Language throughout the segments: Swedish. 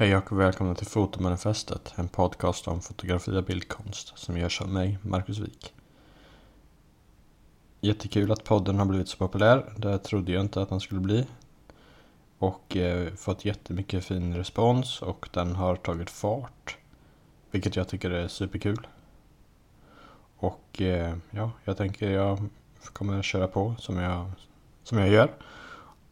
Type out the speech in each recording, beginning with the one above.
Hej och välkomna till Fotomanifestet, en podcast om fotografi och bildkonst som görs av mig, Marcus Wik. Jättekul att podden har blivit så populär, det trodde jag inte att den skulle bli. Och eh, fått jättemycket fin respons och den har tagit fart. Vilket jag tycker är superkul. Och eh, ja, jag tänker jag kommer köra på som jag, som jag gör.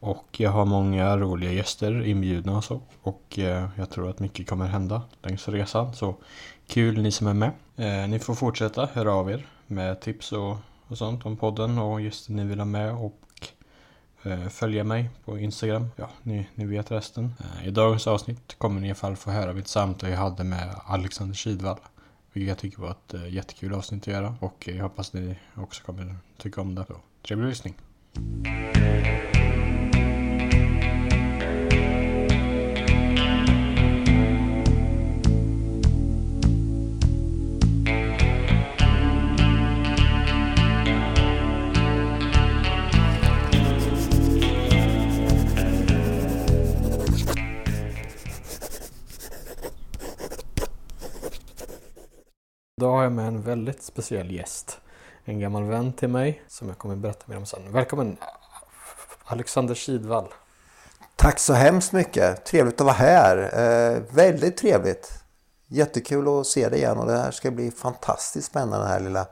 Och jag har många roliga gäster inbjudna och så. Och eh, jag tror att mycket kommer hända längs resan. Så kul ni som är med. Eh, ni får fortsätta höra av er med tips och, och sånt om podden och gäster ni vill ha med. Och eh, följa mig på Instagram. Ja, ni, ni vet resten. I dagens avsnitt kommer ni i alla fall få höra mitt samtal jag hade med Alexander Kidvall. Vilket jag tycker var ett jättekul avsnitt att göra. Och jag hoppas ni också kommer tycka om det. Så, trevlig lyssning. Jag med en väldigt speciell gäst. En gammal vän till mig som jag kommer berätta mer om sen. Välkommen Alexander Kidvall. Tack så hemskt mycket. Trevligt att vara här. Eh, väldigt trevligt. Jättekul att se dig igen och det här ska bli fantastiskt spännande den här lilla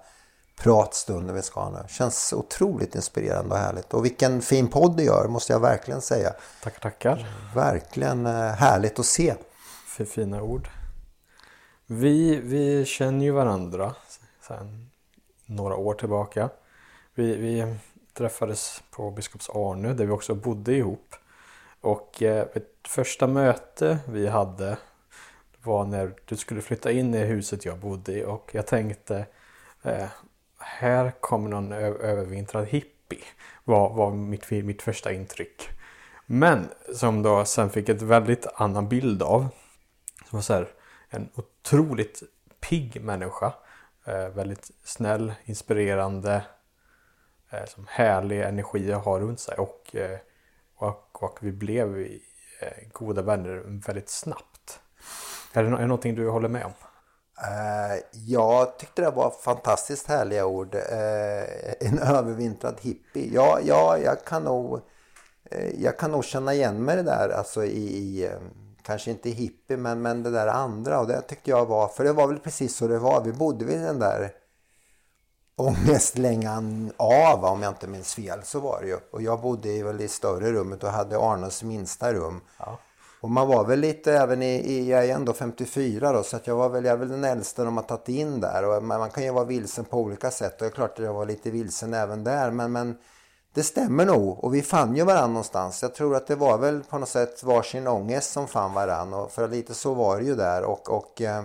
pratstunden vi ska ha nu. Känns otroligt inspirerande och härligt. Och vilken fin podd du gör måste jag verkligen säga. Tackar, tackar. Verkligen eh, härligt att se. För fina ord. Vi, vi känner ju varandra sedan några år tillbaka. Vi, vi träffades på Biskops Arnö där vi också bodde ihop. Och eh, ett första möte vi hade var när du skulle flytta in i huset jag bodde i och jag tänkte eh, här kommer någon övervintrad hippie var, var mitt, mitt första intryck. Men som då sen fick ett väldigt annan bild av. Som var så här, en otroligt pigg människa. Eh, väldigt snäll, inspirerande, eh, som härlig energi att ha runt sig. Och, eh, och, och, vi blev eh, goda vänner väldigt snabbt. Är det, är det någonting du håller med om? Uh, jag tyckte det var fantastiskt härliga ord. Uh, en övervintrad hippie. Ja, ja jag, kan nog, uh, jag kan nog känna igen mig det där alltså i, i kanske inte hippie men, men det där andra och det tyckte jag var, för det var väl precis så det var. Vi bodde vid den där ångestlängan av om jag inte minns fel så var det ju. Och jag bodde i väl i större rummet och hade Arnes minsta rum. Ja. Och man var väl lite även i, i, jag är ändå 54 då så att jag var väl, jag är väl den äldsta de har tagit in där. Och man, man kan ju vara vilsen på olika sätt och det är klart att jag var lite vilsen även där men, men det stämmer nog och vi fann ju varandra någonstans. Jag tror att det var väl på något sätt varsin ångest som fann varandra. Och för lite så var det ju där och, och eh,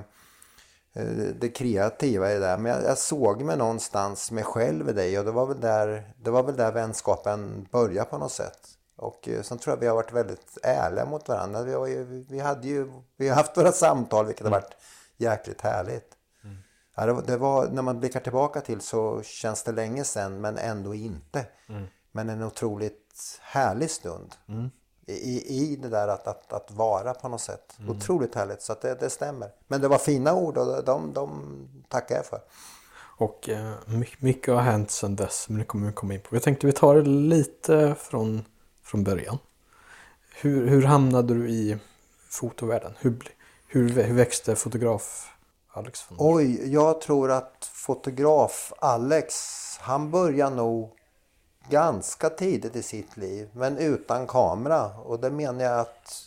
eh, det kreativa i det där. Men jag, jag, såg mig någonstans mig själv i dig och det var väl där, det var väl där vänskapen började på något sätt. Och eh, sen tror jag vi har varit väldigt ärliga mot varandra. Vi har, ju, vi hade ju, vi har haft våra samtal vilket har varit jäkligt härligt. Mm. Ja, det, det, var, när man blickar tillbaka till så känns det länge sedan men ändå inte. Mm. Men en otroligt härlig stund. Mm. I, I det där att, att, att vara på något sätt. Mm. Otroligt härligt, så det, det stämmer. Men det var fina ord och de, de tackar jag för. Och eh, mycket har hänt sedan dess, men det kommer vi komma in på. Jag tänkte vi tar det lite från, från början. Hur, hur hamnade du i fotovärlden? Hur, hur, hur växte fotograf Alex? Oj, jag tror att fotograf Alex, han började nog ganska tidigt i sitt liv men utan kamera. Och det menar jag att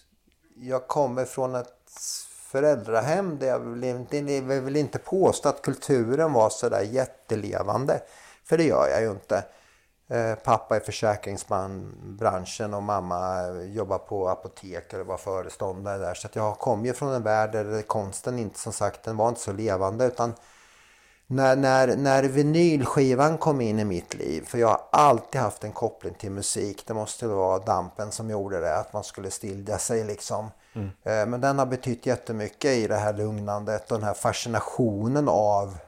jag kommer från ett föräldrahem där jag vill inte, jag vill inte påstå att kulturen var sådär jättelevande. För det gör jag ju inte. Eh, pappa är försäkringsbranschen och mamma jobbar på apotek eller var föreståndare där. Så att jag kom ju från en värld där konsten inte som sagt den var inte så levande utan när, när, när vinylskivan kom in i mitt liv, för jag har alltid haft en koppling till musik. Det måste vara dampen som gjorde det, att man skulle stilja sig liksom. Mm. Eh, men den har betytt jättemycket i det här lugnandet och den här fascinationen av,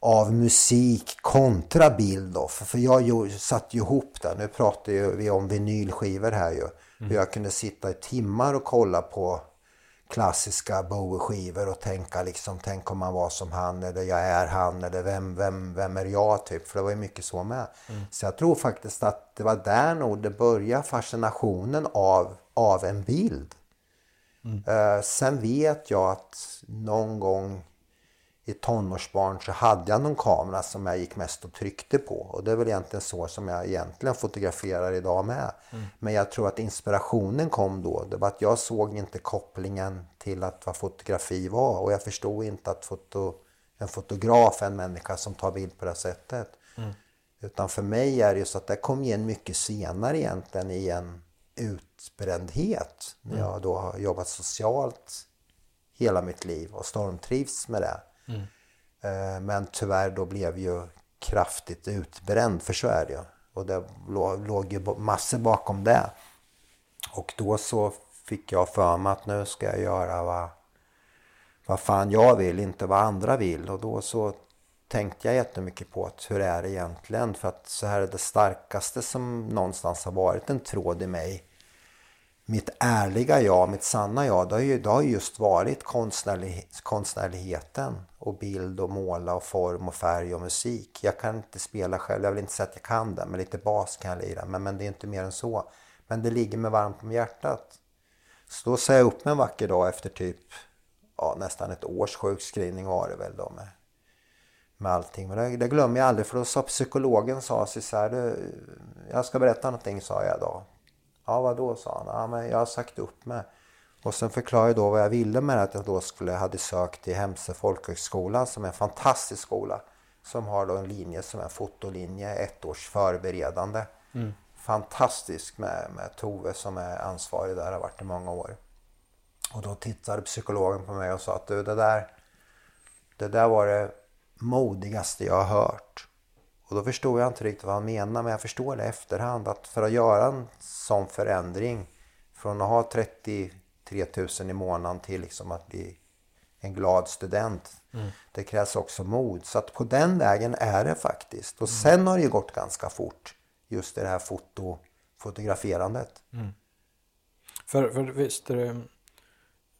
av musik kontra bild. Då. För, för jag satte ju ihop det. Nu pratar vi om vinylskivor här ju. Mm. Hur jag kunde sitta i timmar och kolla på klassiska Bowie-skivor och tänka liksom, tänk om man var som han eller jag är han eller vem, vem, vem är jag typ. För det var ju mycket så med. Mm. Så jag tror faktiskt att det var där nog det började fascinationen av, av en bild. Mm. Uh, sen vet jag att någon gång i tonårsbarn så hade jag någon kamera som jag gick mest och tryckte på. Och det är väl egentligen så som jag egentligen fotograferar idag med. Mm. Men jag tror att inspirationen kom då. Det var att jag såg inte kopplingen till att vad fotografi var. Och jag förstod inte att foto, en fotograf är en människa som tar bild på det sättet. Mm. Utan för mig är det ju så att det kom igen mycket senare egentligen i en utbrändhet. När mm. jag då har jobbat socialt hela mitt liv och stormtrivs med det. Mm. Eh, men tyvärr då blev ju kraftigt utbränd, för så är det ju. Och det låg ju massor bakom det. Och då så fick jag för mig att nu ska jag göra vad, vad fan jag vill, inte vad andra vill. Och då så tänkte jag jättemycket på att hur är det egentligen? För att så här är det starkaste som någonstans har varit en tråd i mig mitt ärliga jag, mitt sanna jag, det har ju, det har just varit konstnärlig, konstnärligheten och bild och måla och form och färg och musik. Jag kan inte spela själv, jag vill inte säga att jag kan det, men lite bas kan jag lira. Men, men det är inte mer än så. Men det ligger mig varmt om hjärtat. Så då sa jag upp mig en vacker dag efter typ ja, nästan ett års sjukskrivning var det väl då med, med allting. Men det, det glömmer jag aldrig för då sa psykologen sa så här, jag ska berätta någonting sa jag då. Ja, vad då sa han. Ja, men jag har sagt upp mig. Och sen förklarade jag då vad jag ville med att jag då skulle, hade sökt till Hemse folkhögskola som är en fantastisk skola. Som har då en linje som är fotolinje, ett års förberedande. Mm. Fantastisk med, med Tove som är ansvarig där, har varit i många år. Och då tittade psykologen på mig och sa att du det där, det där var det modigaste jag har hört. Och då förstod jag inte riktigt vad han menade men jag förstår det i efterhand att för att göra en sån förändring från att ha 33 000 i månaden till liksom att bli en glad student. Mm. Det krävs också mod. Så att på den vägen är det faktiskt. Och mm. sen har det ju gått ganska fort. Just det här foto, fotograferandet. Mm. För, för visst är du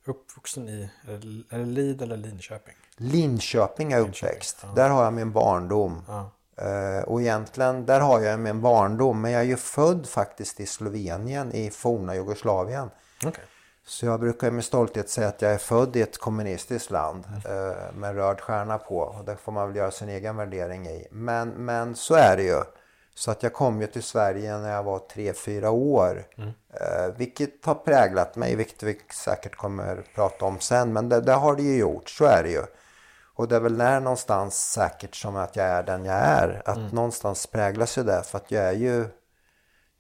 uppvuxen i, är det Lid eller Linköping? Linköping är uppväxt. Ja. Där har jag min barndom. Ja. Eh, och egentligen, där har jag min barndom. Men jag är ju född faktiskt i Slovenien i forna Jugoslavien. Okay. Så jag brukar med stolthet säga att jag är född i ett kommunistiskt land mm. med röd stjärna på. Och det får man väl göra sin egen värdering i. Men, men så är det ju. Så att jag kom ju till Sverige när jag var 3-4 år. Mm. Eh, vilket har präglat mig, vilket vi säkert kommer prata om sen. Men det, det har det ju gjort, så är det ju. Och det är väl där någonstans säkert som att jag är den jag är. Att mm. någonstans präglas ju det för att jag är ju,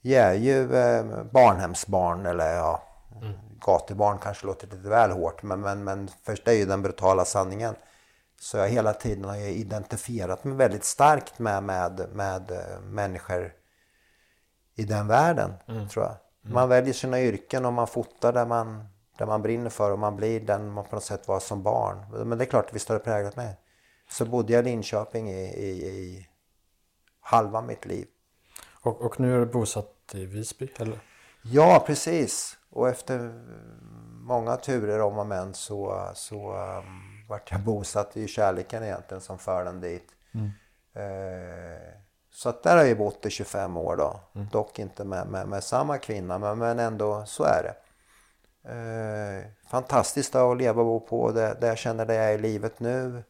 jag är ju eh, barnhemsbarn eller ja, mm. gatubarn kanske låter lite väl hårt. Men, men, men först är ju den brutala sanningen. Så jag hela tiden har jag identifierat mig väldigt starkt med, med, med äh, människor i den världen, mm. tror jag. Mm. Man väljer sina yrken och man fotar där man där man brinner för och man blir den man på något sätt var som barn. Men det är klart, visst har det präglat mig. Så bodde jag i Linköping i, i, i halva mitt liv. Och, och nu är du bosatt i Visby, eller? Ja, precis. Och efter många turer om och men så, så um, vart jag bosatt i kärleken egentligen som för den dit. Mm. Eh, så att där har jag bott i 25 år då. Mm. Dock inte med, med, med samma kvinna men, men ändå så är det. Eh, fantastiskt att leva och bo på där, där jag känner det jag är i livet nu.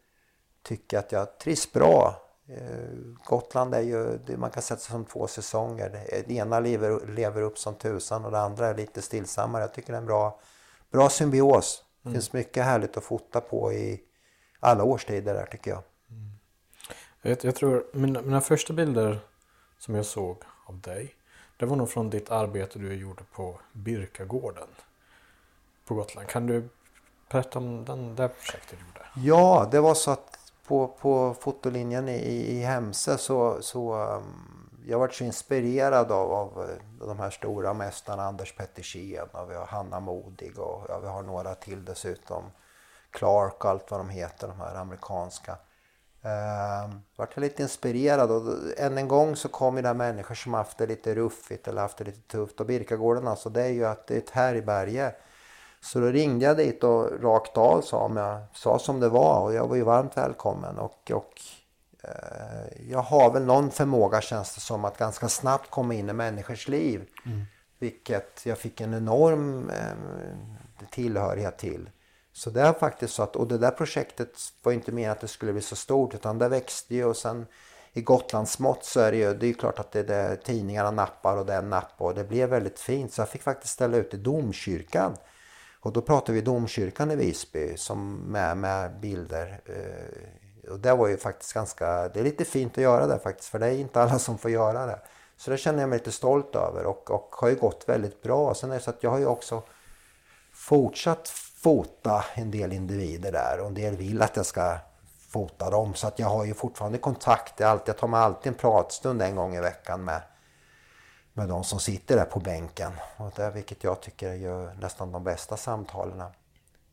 Tycker att jag trivs bra. Eh, Gotland är ju, det man kan sätta som två säsonger. Det ena lever, lever upp som tusan och det andra är lite stillsammare. Jag tycker det är en bra, bra symbios. Det mm. finns mycket härligt att fota på i alla årstider där tycker jag. Mm. Jag, jag, tror mina, mina första bilder som jag såg av dig. Det var nog från ditt arbete du gjorde på Birkagården på Gotland. Kan du berätta om den, det projektet du gjorde? Ja, det var så att på, på fotolinjen i, i Hemse så, så um, jag varit så inspirerad av, av eh, de här stora mästarna Anders Pettersen och vi har Hanna Modig och ja, vi har några till dessutom. Clark och allt vad de heter, de här amerikanska. Uh, vart jag lite inspirerad och än en gång så kom ju där människor som haft det lite ruffigt eller haft det lite tufft. Och Birkagården alltså det är ju att det är ett här i så då ringde jag dit och rakt av sa, jag sa som det var och jag var ju varmt välkommen. Och, och eh, jag har väl någon förmåga känns det som att ganska snabbt komma in i människors liv. Mm. Vilket jag fick en enorm eh, tillhörighet till. Så det är faktiskt så att, och det där projektet var inte meningen att det skulle bli så stort utan det växte ju och sen i Gotlandsmått så är det ju, det är klart att det är tidningarna nappar och den nappar och det blev väldigt fint så jag fick faktiskt ställa ut i domkyrkan. Och då pratar vi domkyrkan i Visby som med, med bilder. Eh, och det var ju faktiskt ganska, det är lite fint att göra det faktiskt för det är inte alla som får göra det. Så det känner jag mig lite stolt över och, och har ju gått väldigt bra. Sen är det så att jag har ju också fortsatt fota en del individer där och en del vill att jag ska fota dem. Så att jag har ju fortfarande kontakt. Jag tar mig alltid en pratstund en gång i veckan med, med de som sitter där på bänken. Och det, vilket jag tycker är nästan de bästa samtalen.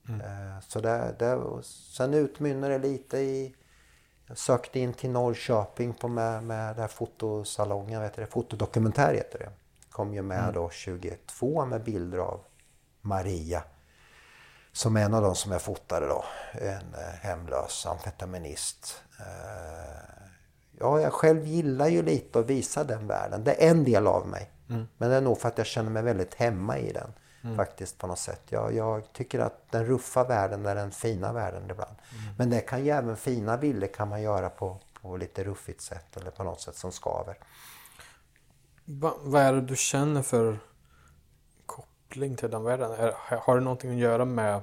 Mm. Eh, så det, det, sen utmynnar det lite i... Jag sökte in till Norrköping på med, med det här fotosalongen, vet det, fotodokumentär heter det. Kom ju med mm. då 22 med bilder av Maria som en av de som jag fotade då. En eh, hemlös amfetaminist. Eh, ja, jag själv gillar ju lite att visa den världen. Det är en del av mig. Mm. Men det är nog för att jag känner mig väldigt hemma i den. Mm. Faktiskt på något sätt. Jag, jag, tycker att den ruffa världen är den fina världen ibland. Mm. Men det kan ju även fina bilder kan man göra på, på lite ruffigt sätt. Eller på något sätt som skaver. Va, vad är det du känner för koppling till den världen? Är, har det någonting att göra med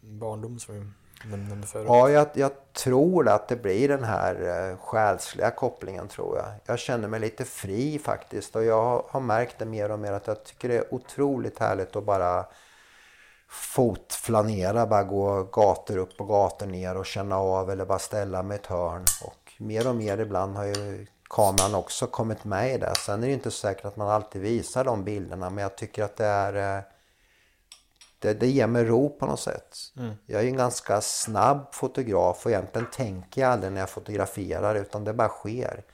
barndom som nämnde förut? Ja, jag, jag tror att det blir den här eh, själsliga kopplingen tror jag. Jag känner mig lite fri faktiskt och jag har märkt det mer och mer att jag tycker det är otroligt härligt att bara fotflanera, bara gå gator upp och gator ner och känna av eller bara ställa mig i ett hörn. Och mer och mer ibland har ju kameran också kommit med i det. Sen är det inte säkert att man alltid visar de bilderna men jag tycker att det är... Eh, det, det ger mig ro på något sätt. Mm. Jag är en ganska snabb fotograf och egentligen tänker jag aldrig när jag fotograferar utan det bara sker.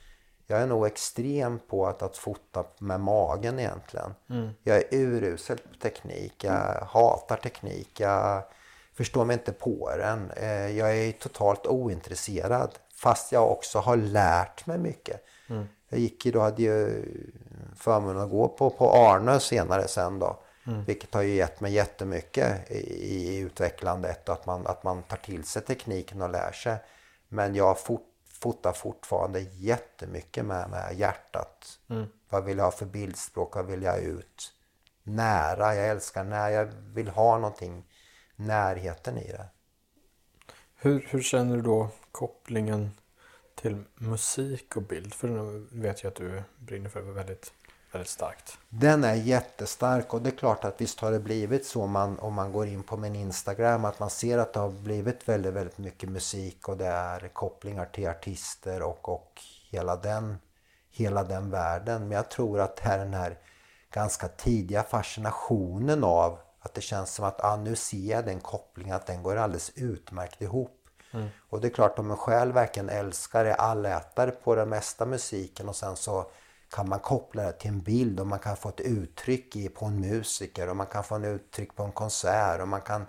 Jag är nog extrem på att, att fota med magen egentligen. Mm. Jag är urusel på teknik. Jag mm. hatar teknik. Jag förstår mig inte på den. Eh, jag är totalt ointresserad. Fast jag också har lärt mig mycket. Mm. Jag gick ju då, hade ju förmånen att gå på, på Arnö senare sen då. Mm. Vilket har ju gett mig jättemycket i, i utvecklandet och att man, att man tar till sig tekniken och lär sig. Men jag fort, fotar fortfarande jättemycket med, med hjärtat. Mm. Vad vill jag ha för bildspråk? Vad vill jag ut? Nära, jag älskar när jag vill ha någonting, närheten i det. Hur, hur känner du då kopplingen till musik och bild? För nu vet jag att du brinner för väldigt, väldigt starkt. Den är jättestark och det är klart att visst har det blivit så man, om man går in på min Instagram att man ser att det har blivit väldigt, väldigt mycket musik och det är kopplingar till artister och, och hela, den, hela den världen. Men jag tror att det är den här ganska tidiga fascinationen av att det känns som att ah, nu ser jag den kopplingen, att den går alldeles utmärkt ihop. Mm. Och det är klart om en själv verkligen älskar, är allätare på den mesta musiken och sen så kan man koppla det till en bild och man kan få ett uttryck i, på en musiker och man kan få ett uttryck på en konsert och man kan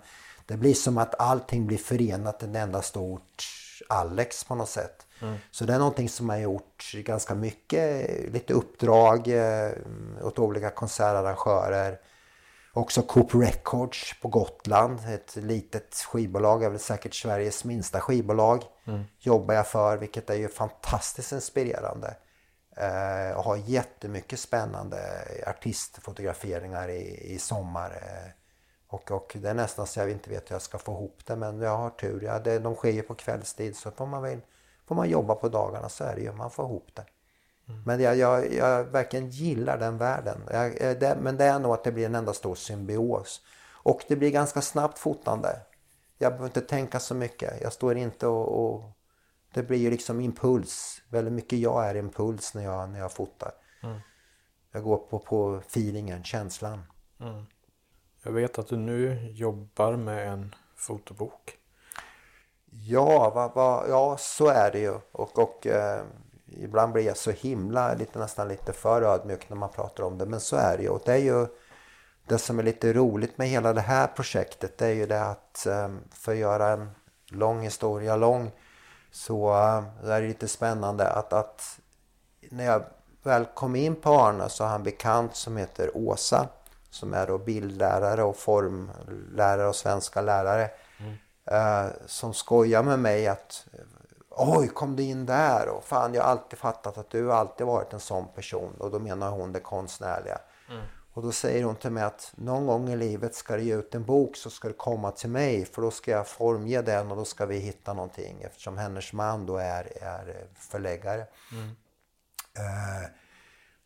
det blir som att allting blir förenat i en enda stort Alex på något sätt. Mm. Så det är någonting som har gjort ganska mycket, lite uppdrag eh, åt olika konsertarrangörer. Också Coop Records på Gotland, ett litet skivbolag, är väl säkert Sveriges minsta skivbolag. Mm. Jobbar jag för, vilket är ju fantastiskt inspirerande. Eh, och har jättemycket spännande artistfotograferingar i, i sommar. Eh, och, och det är nästan så jag inte vet hur jag ska få ihop det, men jag har tur. Ja, det, de sker ju på kvällstid, så får man, väl, får man jobba på dagarna så är det ju, man får ihop det. Mm. Men jag, jag, jag verkligen gillar den världen. Jag, eh, det, men det är nog att det blir en enda stor symbios. Och det blir ganska snabbt fotande. Jag behöver inte tänka så mycket. Jag står inte och, och det blir ju liksom impuls. Väldigt mycket jag är impuls när jag, när jag fotar. Mm. Jag går på, på feelingen, känslan. Mm. Jag vet att du nu jobbar med en fotobok. Ja, va, va, ja så är det ju. Och, och eh, ibland blir jag så himla, lite, nästan lite för ödmjuk när man pratar om det. Men så är det ju. Och det är ju det som är lite roligt med hela det här projektet är ju det att eh, för att göra en lång historia lång så eh, är det lite spännande att, att när jag väl kom in på Arne så har han bekant som heter Åsa som är då bildlärare och formlärare och svenska lärare. Mm. Eh, som skojar med mig att Oj, kom du in där? Och fan, jag har alltid fattat att du alltid varit en sån person. Och då menar hon det konstnärliga. Mm. Och då säger hon till mig att någon gång i livet ska det ge ut en bok så ska det komma till mig. För då ska jag formge den och då ska vi hitta någonting. Eftersom hennes man då är, är förläggare. Mm. Uh,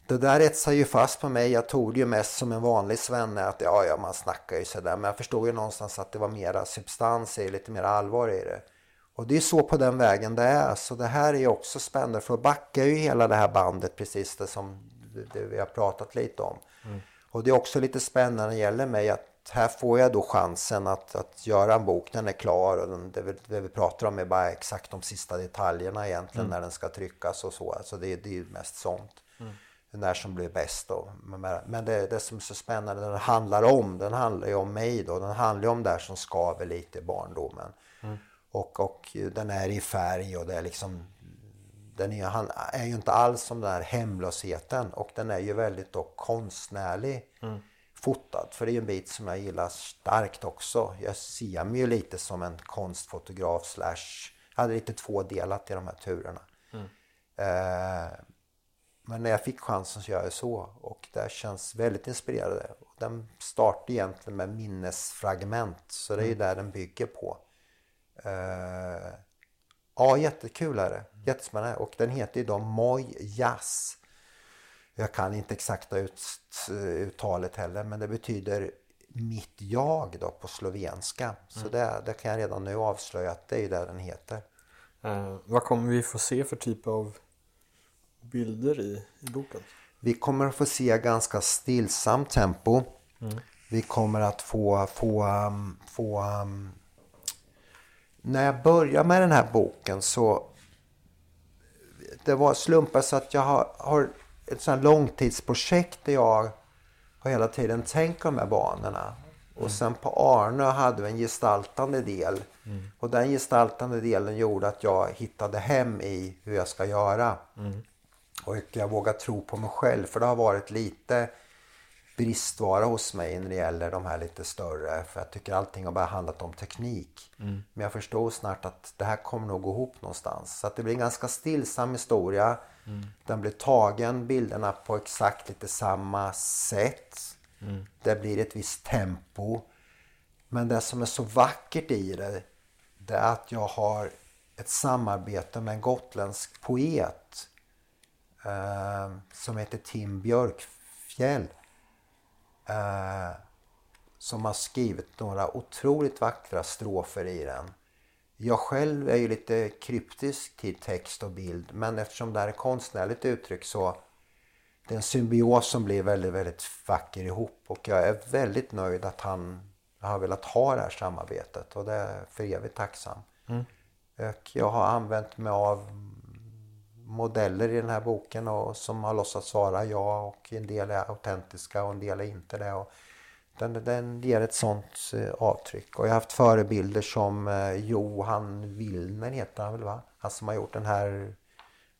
det där etsar ju fast på mig. Jag tog det ju mest som en vanlig svenne att ja, ja, man snackar ju sådär. Men jag förstod ju någonstans att det var mera substans i lite mer allvar i det. Och det är så på den vägen det är. Så det här är också spännande för att backa ju hela det här bandet precis det som det vi har pratat lite om. Mm. Och det är också lite spännande när det gäller mig att här får jag då chansen att, att göra en bok. Den är klar och den, det, vi, det vi pratar om är bara exakt de sista detaljerna egentligen mm. när den ska tryckas och så. Alltså det, det är ju mest sånt. Mm. När som blir bäst då. Men det, det som är så spännande, den handlar om, den handlar ju om mig då. Den handlar ju om det som skaver lite i barndomen. Mm. Och, och den är i färg och det är liksom den är, han är ju inte alls som den här hemlösheten och den är ju väldigt då konstnärlig mm. fotad. För det är ju en bit som jag gillar starkt också. Jag ser mig ju lite som en konstfotograf slash, jag hade lite tvådelat i de här turerna. Mm. Eh, men när jag fick chansen så gör jag så och det känns väldigt inspirerande. Den startar egentligen med minnesfragment så det är ju mm. där den bygger på. Uh, ja, jättekul är det. Jättespännande. Och den heter ju då Moj Jazz. Jag kan inte exakta ut, uttalet heller men det betyder mitt jag då på slovenska. Så mm. det, det, kan jag redan nu avslöja att det är det den heter. Uh, vad kommer vi få se för typ av bilder i, i boken? Vi kommer att få se ganska stillsamt tempo. Mm. Vi kommer att få, få, um, få um, när jag började med den här boken så det var slumpar så att jag har, har ett sånt långtidsprojekt där jag har hela tiden tänkt de här banorna. Och mm. sen på Arne hade vi en gestaltande del. Mm. Och den gestaltande delen gjorde att jag hittade hem i hur jag ska göra. Mm. Och jag vågar tro på mig själv för det har varit lite bristvara hos mig när det gäller de här lite större. För jag tycker allting har bara handlat om teknik. Mm. Men jag förstår snart att det här kommer nog gå ihop någonstans. Så att det blir en ganska stillsam historia. Mm. Den blir tagen, bilderna på exakt lite samma sätt. Mm. Det blir ett visst tempo. Men det som är så vackert i det, det är att jag har ett samarbete med en gotländsk poet eh, som heter Tim Björkfjäll eh, som har skrivit några otroligt vackra strofer i den. Jag själv är ju lite kryptisk till text och bild men eftersom det här är konstnärligt uttryck så det är en symbios som blir väldigt, väldigt vacker ihop och jag är väldigt nöjd att han har velat ha det här samarbetet och det är för evigt tacksam. Mm. Och jag har använt mig av modeller i den här boken och som har låtsats vara jag och en del är autentiska och en del är inte det. Och den, den ger ett sånt eh, avtryck. Och jag har haft förebilder som eh, Johan Willner heter han väl va? Han som har gjort den här,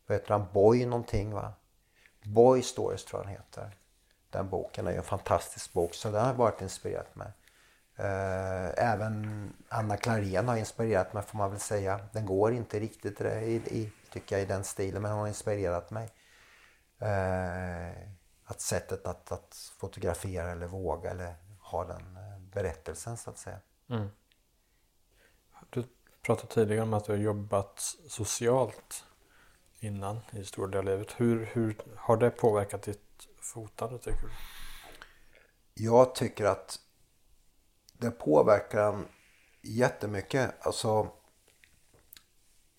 vad heter han, Boy någonting va? Boy Stories tror jag den heter. Den boken är ju en fantastisk bok så den har varit inspirerat mig. Eh, även Anna Klarén har inspirerat mig får man väl säga. Den går inte riktigt i, i tycker jag, i den stilen. Men hon har inspirerat mig. Eh, att sättet att, att fotografera eller våga eller ha den eh, berättelsen så att säga. Mm. Du pratade tidigare om att du har jobbat socialt innan i stor del av livet. Hur, hur har det påverkat ditt fotande tycker du? Jag tycker att det påverkar jättemycket. Alltså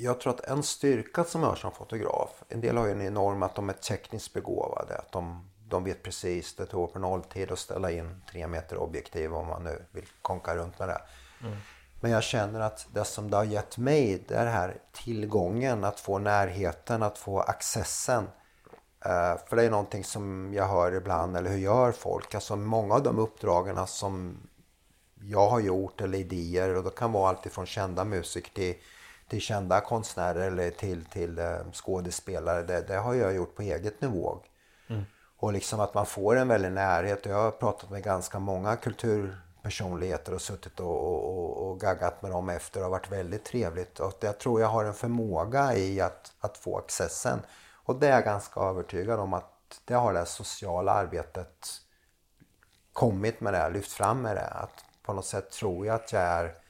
jag tror att en styrka som jag har som fotograf, en del har ju en enorm att de är tekniskt begåvade. Att de, de vet precis, det tog på nolltid att ställa in tre meter objektiv om man nu vill konka runt med det. Mm. Men jag känner att det som det har gett mig, det är här tillgången, att få närheten, att få accessen. Uh, för det är någonting som jag hör ibland, eller hur gör folk? Alltså många av de uppdragen som jag har gjort eller idéer och det kan vara alltifrån kända musiker till, till kända konstnärer eller till, till uh, skådespelare. Det, det, har jag gjort på eget nivå. Mm. Och liksom att man får en väldig närhet. Jag har pratat med ganska många kulturpersonligheter och suttit och, och, och gaggat med dem efter. Det har varit väldigt trevligt. Och jag tror jag har en förmåga i att, att få accessen. Och det är jag ganska övertygad om att det har det sociala arbetet kommit med det, lyft fram med det. Att på något sätt tror jag att jag är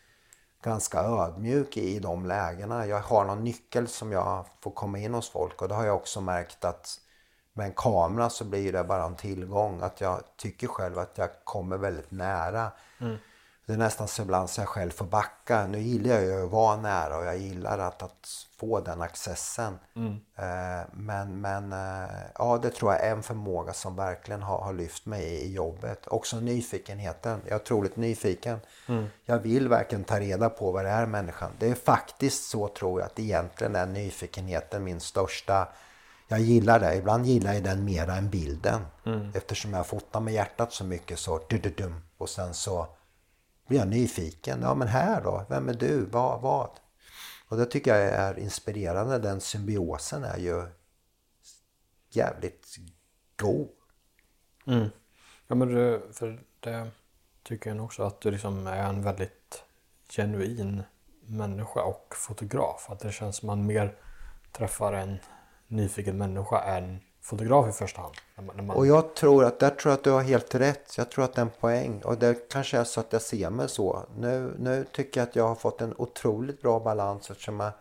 ganska ödmjuk i de lägena. Jag har någon nyckel som jag får komma in hos folk och det har jag också märkt att med en kamera så blir det bara en tillgång. Att jag tycker själv att jag kommer väldigt nära. Mm. Det är nästan så ibland så jag själv får backa. Nu gillar jag ju att vara nära och jag gillar att, att få den accessen. Mm. Eh, men men eh, ja, det tror jag är en förmåga som verkligen har, har lyft mig i, jobbet. Också nyfikenheten. Jag är otroligt nyfiken. Mm. Jag vill verkligen ta reda på vad det är människan. Det är faktiskt så tror jag att egentligen är nyfikenheten min största jag gillar det. Ibland gillar jag den mera än bilden. Mm. Eftersom jag fotar med hjärtat så mycket så... Dududum, och sen så blir jag nyfiken. Ja men här då? Vem är du? Vad? vad? Och det tycker jag är inspirerande. Den symbiosen är ju jävligt god. Mm. Ja men du, för det tycker jag nog också att du liksom är en väldigt genuin människa och fotograf. Att det känns som man mer träffar en nyfiken människa än fotograf i första hand. När man. Och jag tror att, där tror jag att du har helt rätt. Jag tror att det är en poäng. Och det kanske är så att jag ser mig så. Nu, nu tycker jag att jag har fått en otroligt bra balans eftersom jag,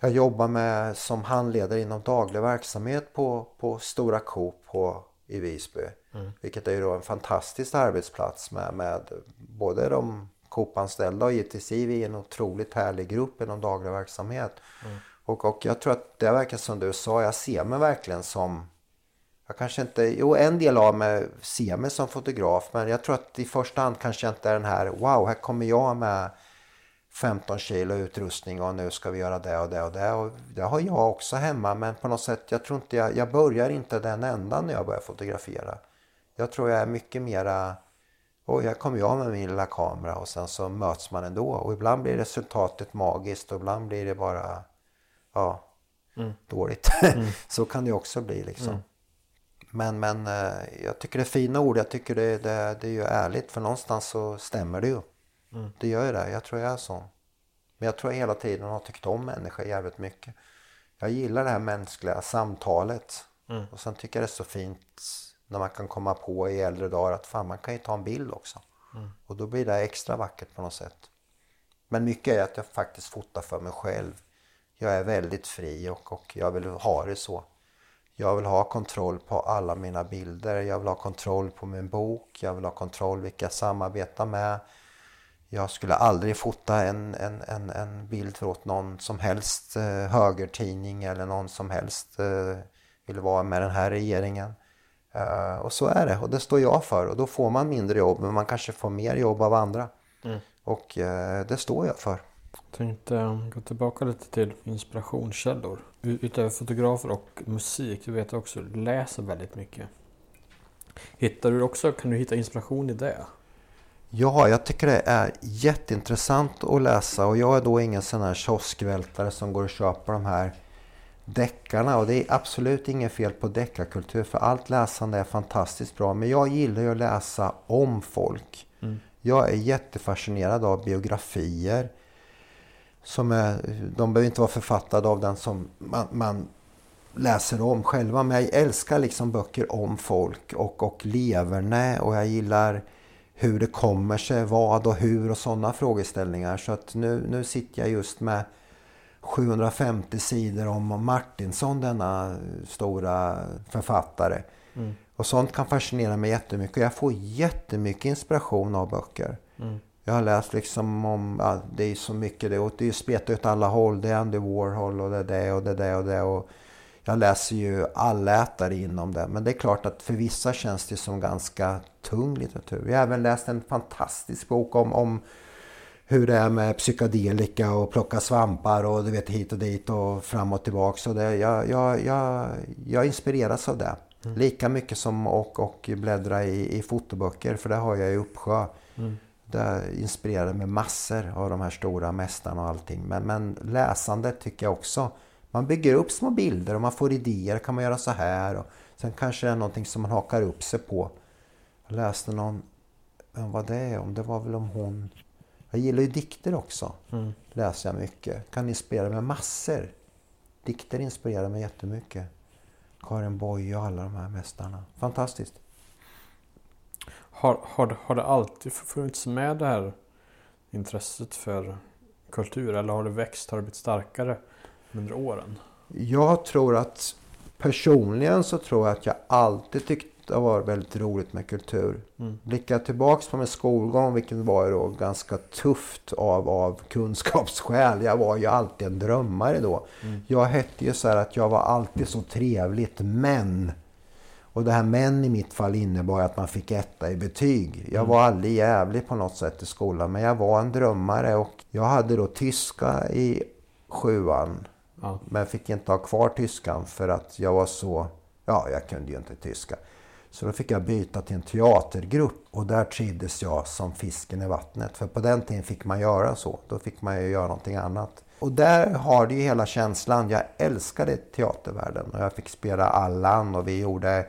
jag jobbar med som handledare inom daglig verksamhet på, på Stora Coop på, i Visby. Mm. Vilket är ju då en fantastisk arbetsplats med, med både de Coop-anställda och givetvis vi är en otroligt härlig grupp inom daglig verksamhet. Mm. Och, och jag tror att det verkar som du sa, jag ser mig verkligen som jag kanske inte, jo en del av mig ser mig som fotograf men jag tror att i första hand kanske jag inte är den här wow här kommer jag med 15 kilo utrustning och nu ska vi göra det och det och det och det har jag också hemma men på något sätt jag tror inte jag, jag börjar inte den ändan när jag börjar fotografera. Jag tror jag är mycket mera och här kommer jag med min lilla kamera och sen så möts man ändå och ibland blir resultatet magiskt och ibland blir det bara ja, mm. dåligt. Mm. så kan det också bli liksom. Mm. Men, men eh, jag tycker det är fina ord. Jag tycker det, det, det är ju ärligt. För någonstans så stämmer det ju. Mm. Det gör ju det. Jag tror jag är sån. Men jag tror jag hela tiden har tyckt om människor jävligt mycket. Jag gillar det här mänskliga samtalet. Mm. Och sen tycker jag det är så fint när man kan komma på i äldre dagar att fan man kan ju ta en bild också. Mm. Och då blir det extra vackert på något sätt. Men mycket är att jag faktiskt fotar för mig själv jag är väldigt fri och, och jag vill ha det så. Jag vill ha kontroll på alla mina bilder. Jag vill ha kontroll på min bok. Jag vill ha kontroll vilka jag samarbetar med. Jag skulle aldrig fota en, en, en, en bild åt någon som helst eh, högertidning eller någon som helst eh, vill vara med den här regeringen. Uh, och så är det och det står jag för och då får man mindre jobb men man kanske får mer jobb av andra. Mm. Och uh, det står jag för. Tänkte gå tillbaka lite till inspirationskällor. Utöver fotografer och musik, du vet också, du läser väldigt mycket. Hittar du också, kan du hitta inspiration i det? Ja, jag tycker det är jätteintressant att läsa och jag är då ingen sån här kioskvältare som går och köper de här deckarna och det är absolut inget fel på deckarkultur för allt läsande är fantastiskt bra men jag gillar ju att läsa om folk. Mm. Jag är jättefascinerad av biografier som är, de behöver inte vara författade av den som man, man läser om själva. Men jag älskar liksom böcker om folk och, och leverne och jag gillar hur det kommer sig, vad och hur och sådana frågeställningar. Så att nu, nu sitter jag just med 750 sidor om Martinsson, denna stora författare. Mm. Och sånt kan fascinera mig jättemycket. Jag får jättemycket inspiration av böcker. Mm. Jag har läst liksom om, ja, det är så mycket det, och det är spretar åt alla håll. Det är Andy Warhol och det är det och det är det och det. Och jag läser ju allätare inom det. Men det är klart att för vissa känns det som ganska tung litteratur. Jag har även läst en fantastisk bok om, om hur det är med psykedelika och plocka svampar och du vet hit och dit och fram och tillbaka. Så det, jag, jag, jag, jag inspireras av det. Mm. Lika mycket som och, och bläddra i, i fotoböcker för det har jag i uppsjö. Mm. Det inspirerar mig massor av de här stora mästarna och allting. Men, men läsandet tycker jag också. Man bygger upp små bilder och man får idéer. Kan man göra så här? Och sen kanske det är någonting som man hakar upp sig på. Jag läste någon, vem var det om? Det var väl om hon jag gillar ju dikter också. Mm. Läser jag mycket. Kan inspirera mig massor. Dikter inspirerar mig jättemycket. Karin Boye och alla de här mästarna. Fantastiskt. Har, har, har det alltid funnits med det här intresset för kultur? Eller har det växt? Har det blivit starkare under åren? Jag tror att personligen så tror jag att jag alltid tyckt det varit väldigt roligt med kultur. Mm. Blickar tillbaks på min skolgång, vilket var då ganska tufft av, av kunskapsskäl. Jag var ju alltid en drömmare då. Mm. Jag hette ju så här att jag var alltid så trevligt, men... Och det här men i mitt fall innebar att man fick etta i betyg. Jag mm. var aldrig jävlig på något sätt i skolan, men jag var en drömmare. Och jag hade då tyska i sjuan. Ja. Men fick inte ha kvar tyskan för att jag var så... Ja, jag kunde ju inte tyska. Så då fick jag byta till en teatergrupp och där trivdes jag som fisken i vattnet. För på den tiden fick man göra så. Då fick man ju göra någonting annat. Och där har du ju hela känslan. Jag älskade teatervärlden och jag fick spela Allan och vi gjorde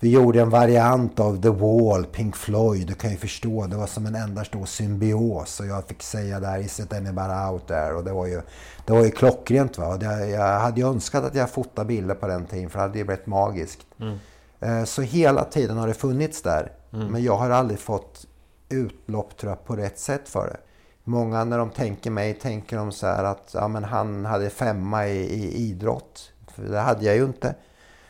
vi gjorde en variant av The Wall, Pink Floyd. Du kan ju förstå, det var som en enda stor symbios. Och jag fick säga där, is it anybody out there? Och det var ju, det var ju klockrent. Va? Det, jag hade ju önskat att jag fotade bilder på den tiden, för det hade ju blivit magiskt. Mm. Eh, så hela tiden har det funnits där. Mm. Men jag har aldrig fått utlopp tror jag, på rätt sätt för det. Många när de tänker mig tänker de så här att ja, men han hade femma i, i idrott. För det hade jag ju inte.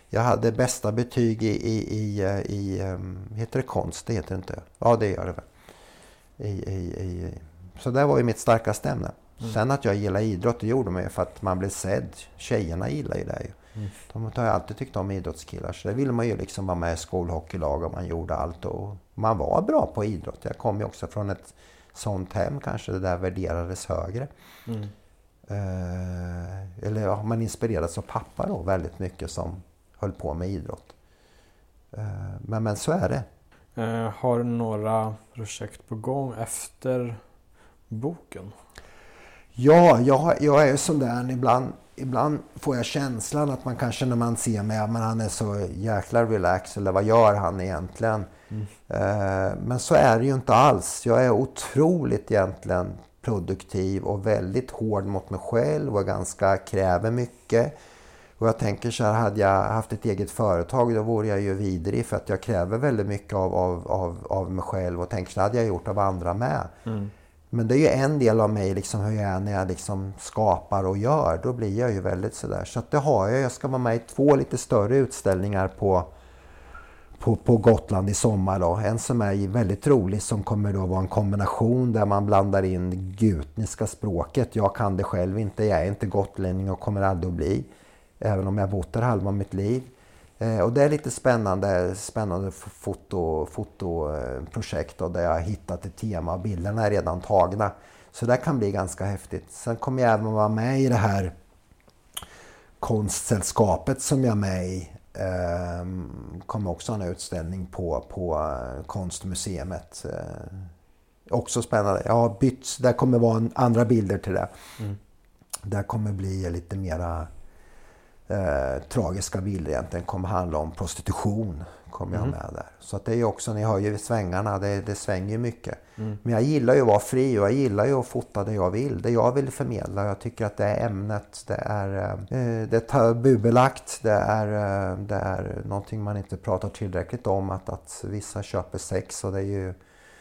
Jag hade bästa betyg i, i, i, i um, heter det konst? Det heter det inte. Ja, det gör det väl. I, i, i, så det var ju mitt starkaste ämne. Mm. Sen att jag gillar idrott, det gjorde man ju för att man blev sedd. Tjejerna gillar ju det ju. Mm. De har alltid tyckt om idrottskillar. Så det ville man ju liksom vara med i skolhockeylag och man gjorde allt. Och man var bra på idrott. Jag kom ju också från ett sånt hem kanske. Det där värderades högre. Mm. Eh, eller ja, man inspirerades av pappa då väldigt mycket som höll på med idrott. Eh, men, men så är det. Eh, har du några projekt på gång efter boken? Ja, jag, jag är sån där ibland ibland får jag känslan att man kanske när man ser mig, men han är så jäkla relaxed eller vad gör han egentligen? Mm. Men så är det ju inte alls. Jag är otroligt egentligen produktiv och väldigt hård mot mig själv och ganska kräver mycket. Och jag tänker så här, hade jag haft ett eget företag då vore jag ju vidrig för att jag kräver väldigt mycket av, av, av, av mig själv och tänker så hade jag gjort av andra med. Mm. Men det är ju en del av mig, liksom hur jag är när jag liksom skapar och gör. Då blir jag ju väldigt sådär. Så att det har jag. Jag ska vara med i två lite större utställningar på, på, på Gotland i sommar. Då. En som är väldigt rolig som kommer då vara en kombination där man blandar in gutniska språket. Jag kan det själv inte. Jag är inte gotlänning och kommer aldrig att bli. Även om jag bott där halva mitt liv. Eh, och det är lite spännande, spännande foto, fotoprojekt eh, där jag har hittat ett tema. och Bilderna är redan tagna. Så det kan bli ganska häftigt. Sen kommer jag även vara med i det här konstsällskapet som jag är med i. Ehm, kommer också ha en utställning på, på eh, Konstmuseet. Eh, också spännande. Jag har bytt, där kommer vara andra bilder till det. Mm. Det kommer bli lite mera eh, tragiska bilder egentligen kommer handla om prostitution. Kommer jag mm. med där. Så att det är också, ni hör ju svängarna, det, det svänger mycket. Mm. Men jag gillar ju att vara fri och jag gillar ju att fota det jag vill. Det jag vill förmedla. Jag tycker att det är ämnet, det är, eh, det är tabubelagt, det är, eh, det är någonting man inte pratar tillräckligt om. Att, att vissa köper sex och det är ju,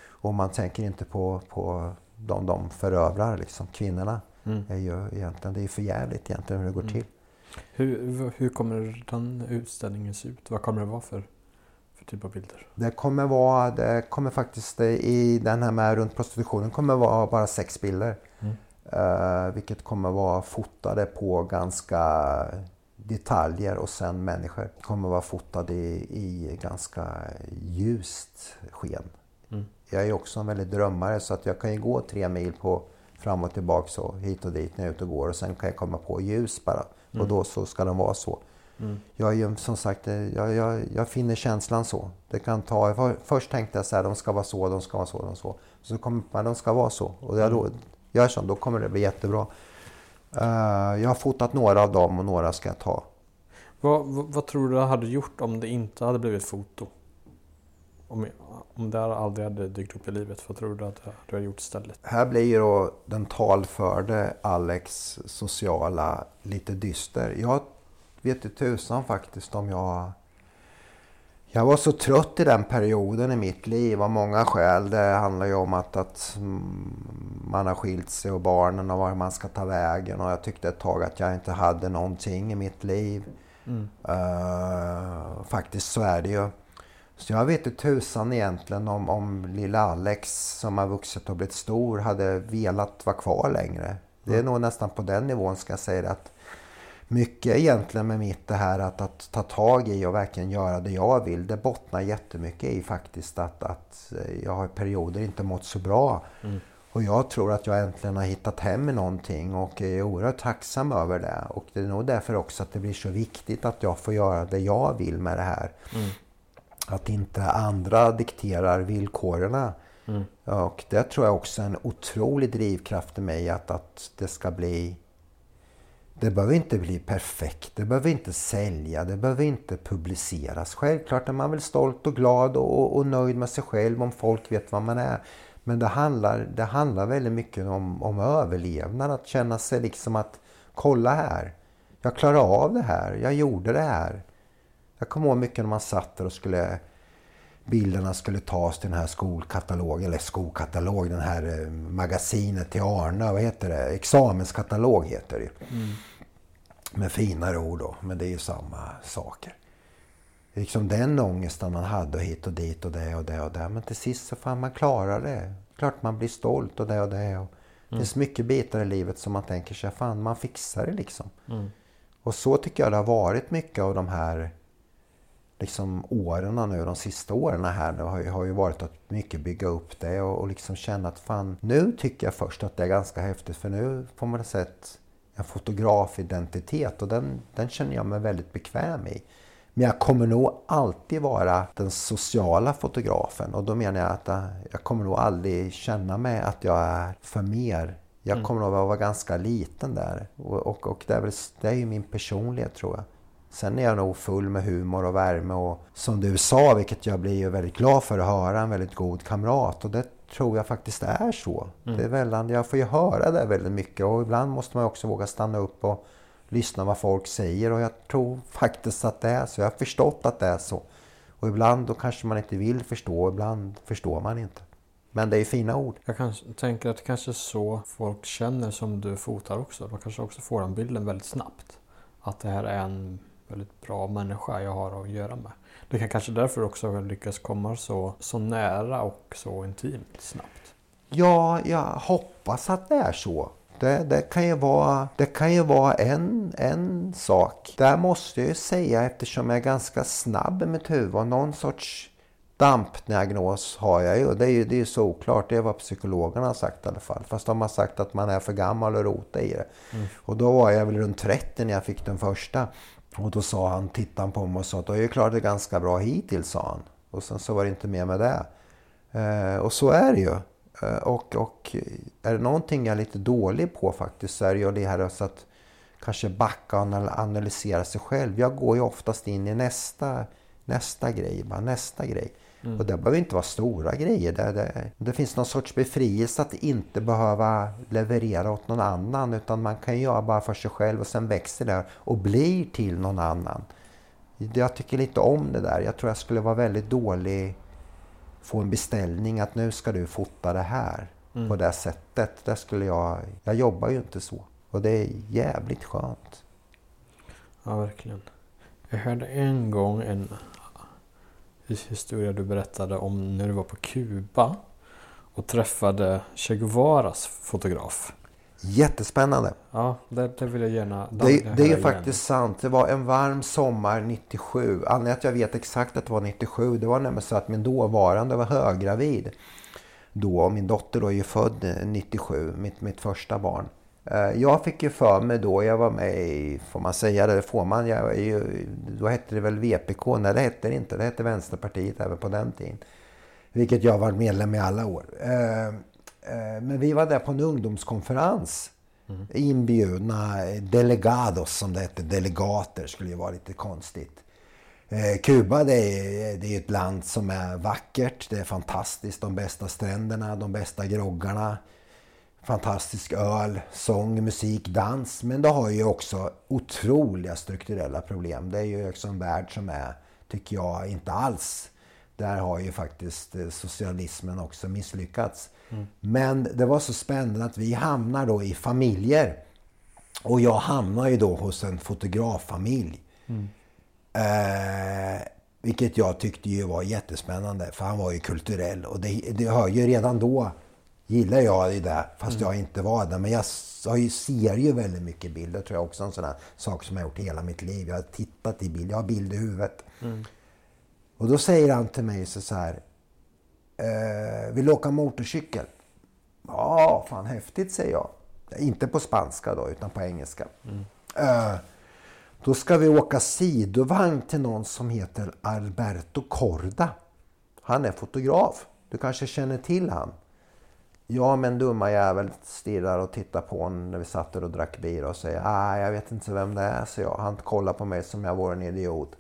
och man tänker inte på, på de de förövrar, liksom kvinnorna. Mm. är ju egentligen, det är för jävligt egentligen hur det går mm. till. Hur, hur kommer den utställningen se ut? Vad kommer det vara för typ av bilder? Det kommer vara, det kommer faktiskt i den här med runt prostitutionen kommer vara bara sex bilder. Mm. Uh, vilket kommer vara fotade på ganska detaljer och sen människor. Kommer vara fotade i, i ganska ljust sken. Mm. jag är också en väldigt drömmare så att jag kan ju gå tre mil på fram och tillbaka så hit och dit när jag är ute och går och sen kan jag komma på ljus bara. Mm. Och då så ska de vara så. Mm. Jag är ju som sagt, jag, jag, jag finner känslan så. Det kan ta, först tänkte jag så här, de ska vara så, de ska vara så, de så. Så kommer man, de ska vara så. Och jag då, gör så, då kommer det bli jättebra. Uh, jag har fotat några av dem och några ska jag ta. Vad, vad, vad, tror du hade gjort om det inte hade blivit foto? Om, om det aldrig hade dykt upp i livet, vad tror du att du hade gjort istället? Här blir ju då den talförde Alex sociala lite dyster. Jag vet inte tusan faktiskt om jag... Jag var så trött i den perioden i mitt liv av många skäl. Det handlar ju om att, att man har skilt sig och barnen och var man ska ta vägen. Och jag tyckte ett tag att jag inte hade någonting i mitt liv. Mm. Uh, faktiskt så är det ju. Så jag vet inte tusan egentligen om, om lilla Alex som har vuxit och blivit stor hade velat vara kvar längre. Det är mm. nog nästan på den nivån ska jag säga att mycket egentligen med mitt det här att, att ta tag i och verkligen göra det jag vill. Det bottnar jättemycket i faktiskt att, att jag har perioder inte mått så bra. Mm. Och jag tror att jag äntligen har hittat hem i någonting och är oerhört tacksam över det. Och det är nog därför också att det blir så viktigt att jag får göra det jag vill med det här. Mm. Att inte andra dikterar villkoren. Mm. Och det tror jag också är en otrolig drivkraft i mig att, att det ska bli det behöver inte bli perfekt, det behöver inte sälja, det behöver inte publiceras. Självklart är man väl stolt och glad och, och nöjd med sig själv om folk vet vad man är. Men det handlar, det handlar väldigt mycket om, om överlevnad, att känna sig liksom att kolla här, jag klarar av det här, jag gjorde det här. Jag kommer ihåg mycket när man satt där och skulle bilderna skulle tas till den här skolkatalogen, eller skolkatalog, den här eh, magasinet till Arna, vad heter det? Examenskatalog heter det mm. Med finare ord då, men det är ju samma saker. Liksom den ångesten man hade och hit och dit och det och det och det. Men till sist så fan man klarar det. Klart man blir stolt och det och det. Och det finns mycket bitar i livet som man tänker sig, fan man fixar det liksom. Mm. Och så tycker jag det har varit mycket av de här liksom åren nu, de sista åren här det har, ju, har ju varit att mycket bygga upp det och, och liksom känna att fan, nu tycker jag först att det är ganska häftigt för nu får man sett en fotografidentitet och den, den känner jag mig väldigt bekväm i. Men jag kommer nog alltid vara den sociala fotografen och då menar jag att äh, jag kommer nog aldrig känna mig att jag är för mer. Jag mm. kommer nog att vara ganska liten där och, och, och det, är väl, det är ju min personlighet tror jag. Sen är jag nog full med humor och värme och som du sa, vilket jag blir väldigt glad för att höra, en väldigt god kamrat. Och det tror jag faktiskt är så. Mm. Det är väldigt, jag får ju höra det väldigt mycket och ibland måste man också våga stanna upp och lyssna vad folk säger och jag tror faktiskt att det är så. Jag har förstått att det är så. Och ibland då kanske man inte vill förstå, ibland förstår man inte. Men det är fina ord. Jag kanske, tänker att det kanske är så folk känner som du fotar också. De kanske också får den bilden väldigt snabbt. Att det här är en väldigt bra människa jag har att göra med. Det kan kanske därför också lyckas komma så, så nära och så intimt snabbt. Ja, jag hoppas att det är så. Det, det, kan ju vara, det kan ju vara en, en sak. Där måste jag ju säga, eftersom jag är ganska snabb i mitt huvud, någon sorts dampdiagnos har jag ju. Det är ju det är så oklart. Det är vad psykologerna har sagt i alla fall. Fast de har sagt att man är för gammal och rota i det. Mm. Och då var jag väl runt 30 när jag fick den första. Och då sa han, tittade han på mig och sa att du har ju klarat det ganska bra hittills, sa han. Och sen så var det inte mer med det. Eh, och så är det ju. Eh, och, och är det någonting jag är lite dålig på faktiskt så är det ju det här att kanske backa och analysera sig själv. Jag går ju oftast in i nästa, nästa grej, bara nästa grej. Mm. Och det behöver inte vara stora grejer. Det, det, det, finns någon sorts befrielse att inte behöva leverera åt någon annan. Utan man kan göra bara för sig själv och sen växer det och blir till någon annan. Jag tycker lite om det där. Jag tror jag skulle vara väldigt dålig få en beställning att nu ska du fota det här mm. på det sättet. Det skulle jag, jag jobbar ju inte så. Och det är jävligt skönt. Ja, verkligen. Jag hörde en gång en historia du berättade om när du var på Kuba och träffade Che Guevaras fotograf. Jättespännande. Ja, det, det vill jag gärna Det, det är ju faktiskt sant. Det var en varm sommar 97. Anledningen att jag vet exakt att det var 97 det var nämligen så att min dåvarande var höggravid. då. Min dotter då är ju född 97, mitt, mitt första barn. Eh, jag fick ju för mig då, jag var med i, får man säga det, får man, jag, då hette det väl VPK, nej det hette det inte, det hette Vänsterpartiet även på den tiden. Vilket jag var medlem i alla år. Eh, eh, men vi var där på en ungdomskonferens. Mm. Inbjudna delegados som det hette, delegater skulle ju vara lite konstigt. Kuba det är, det är ett land som är vackert, det är fantastiskt. De bästa stränderna, de bästa groggarna fantastisk öl, sång, musik, dans. Men det har ju också otroliga strukturella problem. Det är ju också en värld som är, tycker jag, inte alls. Där har ju faktiskt eh, socialismen också misslyckats. Mm. Men det var så spännande att vi hamnar då i familjer. Och jag hamnar ju då hos en fotograffamilj. Mm. Eh, vilket jag tyckte ju var jättespännande. För han var ju kulturell. Och det, det hör ju redan då gillar jag ju det, fast mm. jag inte var där. Men jag ser ju väldigt mycket bilder, tror jag också. En sån här sak som jag har gjort hela mitt liv. Jag har tittat i bild, jag har bild i huvudet. Mm. Och då säger han till mig så, här. Eh, vill du åka motorcykel? Ja, fan häftigt, säger jag. Inte på spanska då, utan på engelska. Mm. Eh, då ska vi åka sidovagn till någon som heter Alberto Corda. Han är fotograf. Du kanske känner till han? Ja men dumma jävel stirrar och tittar på honom när vi satt där och drack bira och säger ah, jag vet inte vem det är, så jag. Han kollar på mig som jag vore en idiot.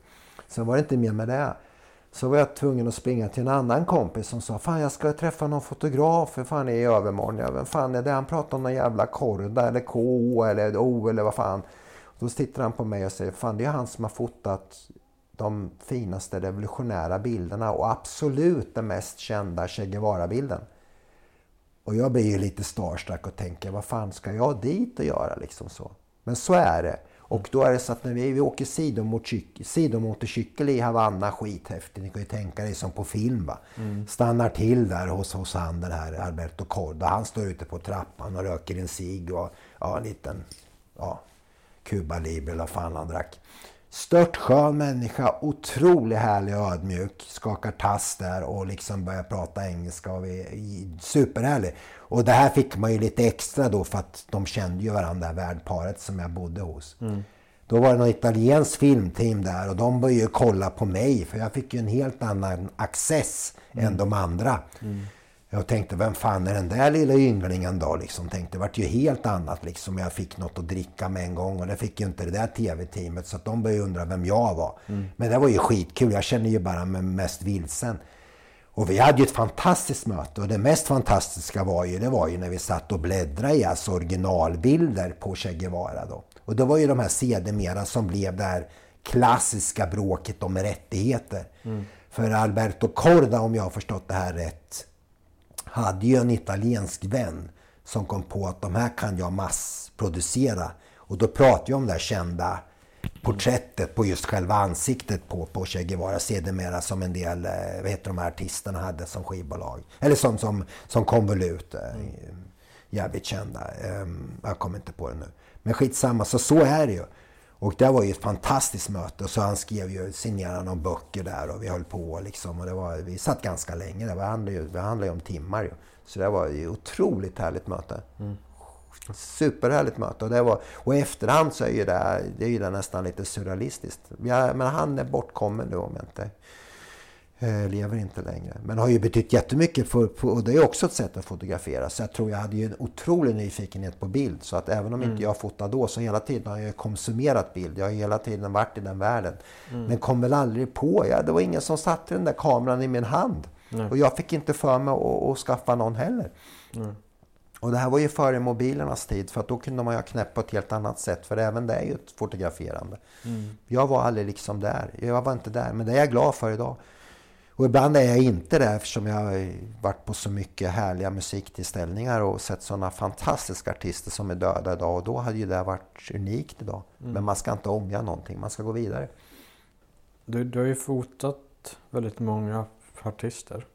Sen var det inte mer med det. Så var jag tvungen att springa till en annan kompis som sa Fan jag ska träffa någon fotograf för fan är i övermorgon. Ja, vem fan är det? Han pratar om någon jävla korda eller K eller O eller vad fan. Då tittar han på mig och säger Fan det är han som har fotat de finaste revolutionära bilderna och absolut den mest kända Che Guevara-bilden. Och jag blir ju lite starstruck och tänker, vad fan ska jag dit och göra liksom så? Men så är det. Och då är det så att när vi, vi åker sidomotorcykel i Havanna, skithäftigt. Ni kan ju tänka dig som på film va. Mm. Stannar till där hos, hos han den här Alberto Corda. Han står ute på trappan och röker en cigg och ja, en liten ja, Cuba Libre eller vad fan han drack. Stört skön människa, otroligt härlig och ödmjuk. Skakar tass där och liksom börjar prata engelska. Och vi, superhärlig. Och det här fick man ju lite extra då för att de kände ju varandra, värdparet som jag bodde hos. Mm. Då var det något italienskt filmteam där och de började ju kolla på mig för jag fick ju en helt annan access mm. än de andra. Mm. Jag tänkte, vem fan är den där lilla ynglingen då? Liksom, tänkte, det vart ju helt annat liksom. Jag fick något att dricka med en gång och det fick ju inte det där tv-teamet. Så att de började undra vem jag var. Mm. Men det var ju skitkul. Jag känner ju bara mig mest vilsen. Och vi hade ju ett fantastiskt möte och det mest fantastiska var ju, det var ju när vi satt och bläddrade i alltså originalbilder på Che Guevara då. Och det var ju de här sedermera som blev det här klassiska bråket om rättigheter. Mm. För Alberto Corda, om jag har förstått det här rätt, hade ju en italiensk vän som kom på att de här kan jag massproducera. Och då pratar jag om det här kända porträttet på just själva ansiktet på, på Che Guevara sedermera som en del, eh, vad heter de här artisterna hade som skivbolag. Eller som, som, som konvolut. Mm. Jävligt kända. Ehm, jag kommer inte på det nu. Men skitsamma, så så är det ju. Och det var ju ett fantastiskt möte. Så han skrev ju, signerade några böcker där och vi höll på liksom. Och det var, vi satt ganska länge. Det handlade ju, det handlade ju om timmar ju. Så det var ju otroligt härligt möte. Mm. Superhärligt möte. Och, det var, och i efterhand så är ju det, det är ju det nästan lite surrealistiskt. Jag, men han är bortkommen nu om jag inte lever inte längre. Men har ju betytt jättemycket för, och det är också ett sätt att fotografera. Så jag tror jag hade ju en otrolig nyfikenhet på bild. Så att även om mm. inte jag fotade då så hela tiden har jag konsumerat bild. Jag har hela tiden varit i den världen. Mm. Men kom väl aldrig på. Ja, det var ingen som satte den där kameran i min hand. Mm. Och jag fick inte för mig att, att skaffa någon heller. Och det här var ju före mobilernas tid för att då kunde man ju knäppt på ett helt annat sätt. För även det är ju ett fotograferande. Mm. Jag var aldrig liksom där. Jag var inte där. Men det är jag glad för idag. Och ibland är jag inte det eftersom jag har varit på så mycket härliga musiktillställningar och sett sådana fantastiska artister som är döda idag. Och då hade ju det varit unikt idag. Mm. Men man ska inte ångra någonting, man ska gå vidare. Du, du har ju fotat väldigt många artister.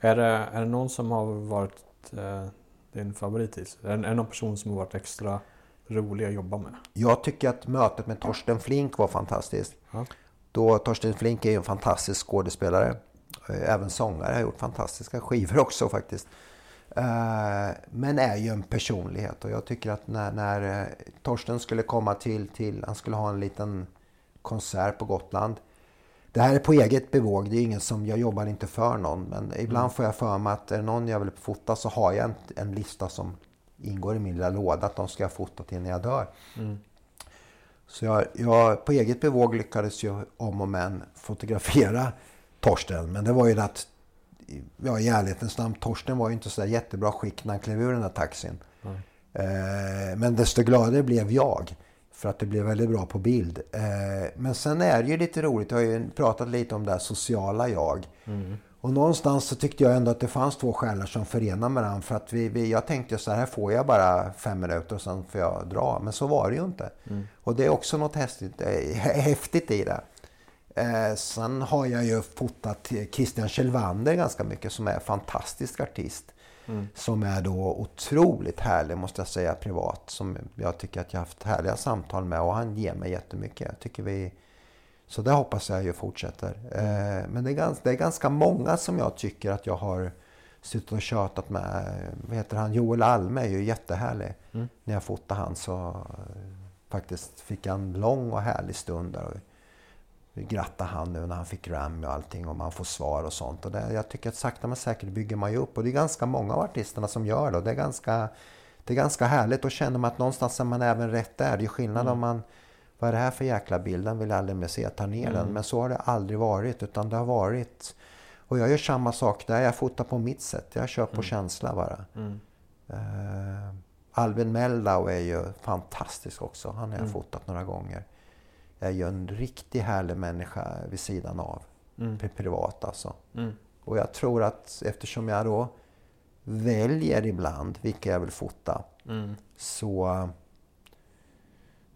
Är det, är det någon som har varit eh, din favorit? Är är det någon person som har varit extra rolig att jobba med? Jag tycker att mötet med Torsten Flink var fantastiskt. Ja. Då Torsten Flink är ju en fantastisk skådespelare. Eh, även sångare har gjort fantastiska skivor också faktiskt. Eh, men är ju en personlighet och jag tycker att när, när eh, Torsten skulle komma till, till, han skulle ha en liten konsert på Gotland. Det här är på eget bevåg, det är ingen som, jag jobbar inte för någon. Men ibland får jag för mig att är det någon jag vill fota så har jag en, en lista som ingår i min lilla låda att de ska jag fota till när jag dör. Mm. Så jag, jag, på eget bevåg lyckades ju om och men fotografera Torsten. Men det var ju att, ja i ärlighetens namn, Torsten var ju inte så jättebra skick när han klev ur den där taxin. Mm. Eh, men desto gladare blev jag. För att det blev väldigt bra på bild. Eh, men sen är det ju lite roligt, jag har ju pratat lite om det här sociala jag. Mm. Och någonstans så tyckte jag ändå att det fanns två själar som förenar med varandra. För att vi, vi, jag tänkte så här, här får jag bara fem minuter och sen får jag dra. Men så var det ju inte. Mm. Och det är också något häftigt, äh, häftigt i det. Eh, sen har jag ju fotat Christian Kjellvander ganska mycket som är en fantastisk artist. Mm. Som är då otroligt härlig måste jag säga privat. Som jag tycker att jag har haft härliga samtal med och han ger mig jättemycket. Jag tycker vi, så det hoppas jag ju fortsätter. Eh, men det är, ganska, det är ganska många som jag tycker att jag har suttit och tjatat med. Vad heter han? Joel Alme är ju jättehärlig. Mm. När jag fotade han så eh, faktiskt fick jag en lång och härlig stund där. Vi grattade han nu när han fick Grammy och allting och man får svar och sånt. Och det, jag tycker att sakta men säkert bygger man ju upp. Och det är ganska många av artisterna som gör det. Och det är ganska, det är ganska härligt. Då känner man att någonstans är man även rätt där. Det är skillnad mm. om man vad är det här för jäkla bild? Den vill jag aldrig mer se. Ta ner mm. den. Men så har det aldrig varit. Utan det har varit... Och jag gör samma sak där. Jag fotar på mitt sätt. Jag kör på mm. känsla bara. Mm. Uh, Alvin Meldau är ju fantastisk också. Han har jag mm. fotat några gånger. Är ju en riktigt härlig människa vid sidan av. Mm. Privat alltså. Mm. Och jag tror att eftersom jag då väljer ibland vilka jag vill fota. Mm. Så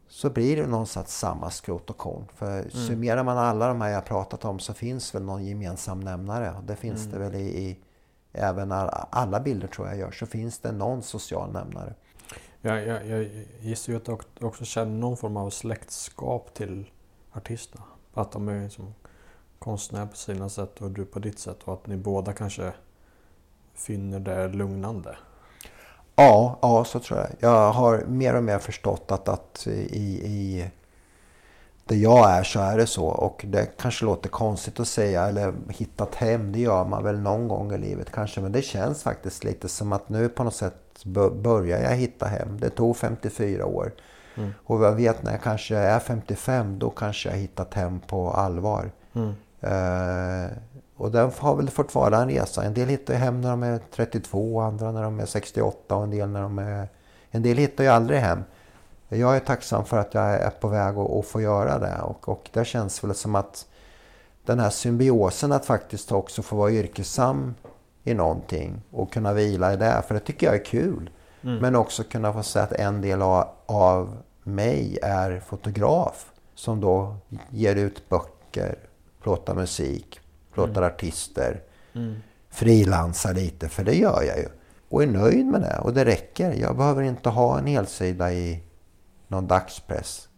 så blir det någonstans samma skrot och korn. För mm. summerar man alla de här jag pratat om så finns väl någon gemensam nämnare. Det finns mm. det väl i, i även alla bilder tror jag gör så finns det någon social nämnare. Jag, jag, jag gissar ju att du också känner någon form av släktskap till artisterna. Att de är liksom konstnärer på sina sätt och du på ditt sätt och att ni båda kanske finner det lugnande. Ja, ja, så tror jag. Jag har mer och mer förstått att, att i, i där jag är så är det så. Och det kanske låter konstigt att säga eller hittat hem. Det gör man väl någon gång i livet kanske. Men det känns faktiskt lite som att nu på något sätt börjar jag hitta hem. Det tog 54 år. Mm. Och jag vet när jag kanske är 55 då kanske jag hittat hem på allvar. Mm. Uh, och den har väl fått vara en resa. En del hittar hem när de är 32, andra när de är 68 och en del när de är... En del hittar ju aldrig hem. Jag är tacksam för att jag är på väg att, få göra det. Och, och det känns väl som att den här symbiosen att faktiskt också få vara yrkesam i någonting och kunna vila i det. För det tycker jag är kul. Mm. Men också kunna få säga att en del av, av mig är fotograf. Som då ger ut böcker, plåtar musik, låter mm. artister mm. frilansa lite, för det gör jag ju. Och är nöjd med det och det räcker. Jag behöver inte ha en helsida i någon dagspress.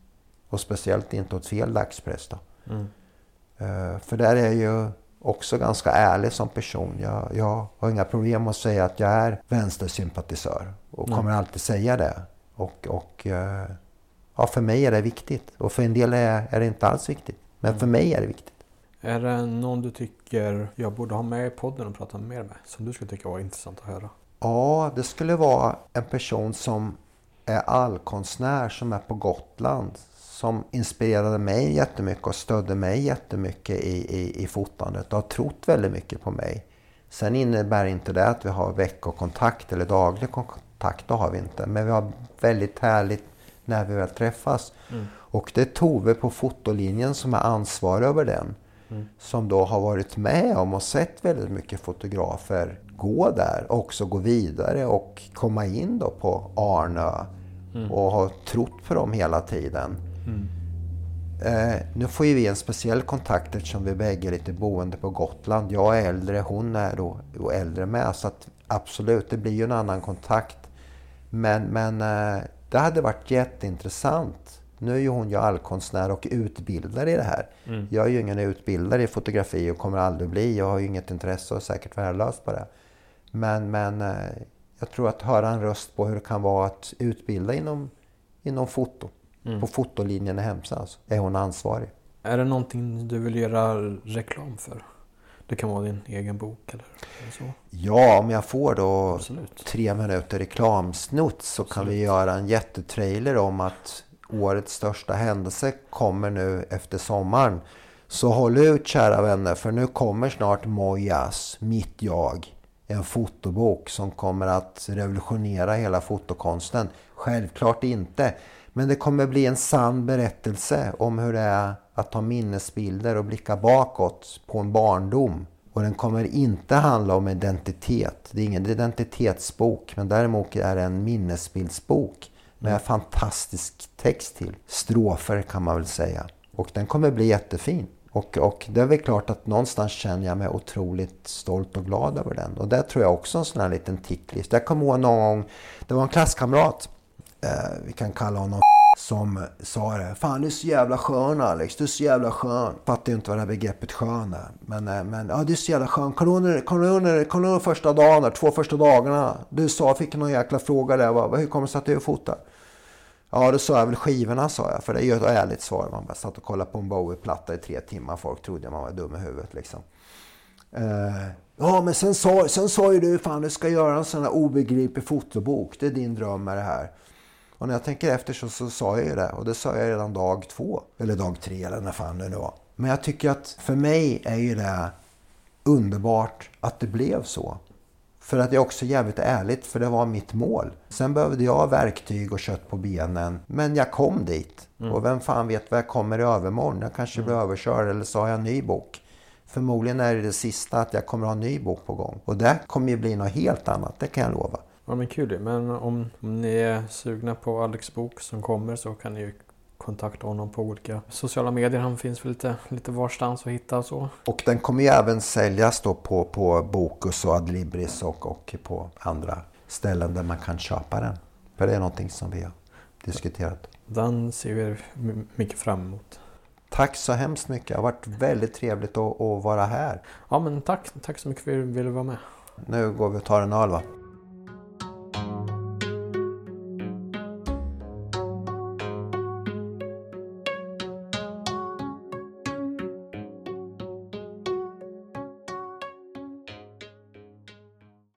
Och speciellt inte åt fel dagspress då. Mm. Uh, för där är ju också ganska ärlig som person. Jag, jag har inga problem att säga att jag är vänstersympatisör. Och mm. kommer alltid säga det. Och, och uh, ja, för mig är det viktigt. Och för en del är, är det inte alls viktigt. Men mm. för mig är det viktigt. Är det någon du tycker jag borde ha med i podden och prata mer med? Som du skulle tycka var intressant att höra? Ja, det skulle vara en person som är allkonstnär som är på Gotland. Som inspirerade mig jättemycket och stödde mig jättemycket i, i, i fotandet och har trott väldigt mycket på mig. Sen innebär inte det att vi har veckokontakt eller daglig kontakt, det har vi inte. Men vi har väldigt härligt när vi väl träffas. Mm. Och det är Tove på fotolinjen som är ansvarig över den. Som då har varit med om och sett väldigt mycket fotografer gå där. Och också gå vidare och komma in då på Arnö. Mm. Och har trott på dem hela tiden. Mm. Eh, nu får ju vi en speciell kontakt eftersom vi bägge är lite boende på Gotland. Jag är äldre, hon är då äldre med. Så att absolut, det blir ju en annan kontakt. Men, men eh, det hade varit jätteintressant nu är ju hon ju allkonstnär och utbildare i det här. Mm. Jag är ju ingen utbildare i fotografi och kommer aldrig bli. Jag har ju inget intresse och är säkert värdelös på det. Men, men eh, jag tror att höra en röst på hur det kan vara att utbilda inom, inom foto. Mm. På fotolinjen i Hemsa alltså, är hon ansvarig. Är det någonting du vill göra reklam för? Det kan vara din egen bok eller, så? Ja, om jag får då Absolut. tre minuter reklamsnutt så Absolut. kan vi göra en jättetrailer om att årets största händelse kommer nu efter sommaren. Så håll ut kära vänner för nu kommer snart Mojas, mitt jag. En fotobok som kommer att revolutionera hela fotokonsten. Självklart inte. Men det kommer bli en sann berättelse om hur det är att ta minnesbilder och blicka bakåt på en barndom. Och den kommer inte handla om identitet. Det är ingen identitetsbok men däremot är det en minnesbildsbok med mm. fantastisk text till. Strofer kan man väl säga. Och den kommer bli jättefin. Och, och det är väl klart att någonstans känner jag mig otroligt stolt och glad över den. Och det tror jag också en sån här liten ticklist. Jag kommer ihåg någon gång, det var en klasskamrat, Eh, vi kan kalla honom som sa det. Fan du är så jävla skön Alex, du är så jävla skön. Fattar ju inte vad det här begreppet skön är. Men, eh, men ja, du är så jävla skön. Kommer du ihåg första dagen, två första dagarna? Du sa, fick någon jäkla fråga där. bara, hur kommer det sig att du fotar? Ja, då sa jag väl skivorna sa jag. För det är ju ett ärligt svar. Man bara satt och kollade på en Bowie-platta i tre timmar. Folk trodde man var dum i huvudet liksom. Eh, ja, men sen sa, sen sa ju du fan du ska göra en sån här obegriplig fotobok. Det är din dröm med det här. Och när jag tänker efter så, så sa jag ju det. Och det sa jag redan dag två. Eller dag tre eller när fan det nu var. Men jag tycker att för mig är ju det underbart att det blev så. För att det är också jävligt ärligt, för det var mitt mål. Sen behövde jag verktyg och kött på benen. Men jag kom dit. Mm. Och vem fan vet vad jag kommer i övermorgon? Jag kanske blir mm. överkörd eller så har jag en ny bok. Förmodligen är det det sista att jag kommer ha en ny bok på gång. Och det kommer ju bli något helt annat, det kan jag lova. Ja men kul Men om, om ni är sugna på Alex bok som kommer så kan ni ju kontakta honom på olika sociala medier. Han finns väl lite, lite varstans att hitta och så. Och den kommer ju även säljas då på, på Bokus och Adlibris och, och på andra ställen där man kan köpa den. För det är någonting som vi har diskuterat. Den ser vi mycket fram emot. Tack så hemskt mycket. Det har varit väldigt trevligt att, att vara här. Ja men tack, tack så mycket för att du ville vara med. Nu går vi och tar en öl va? you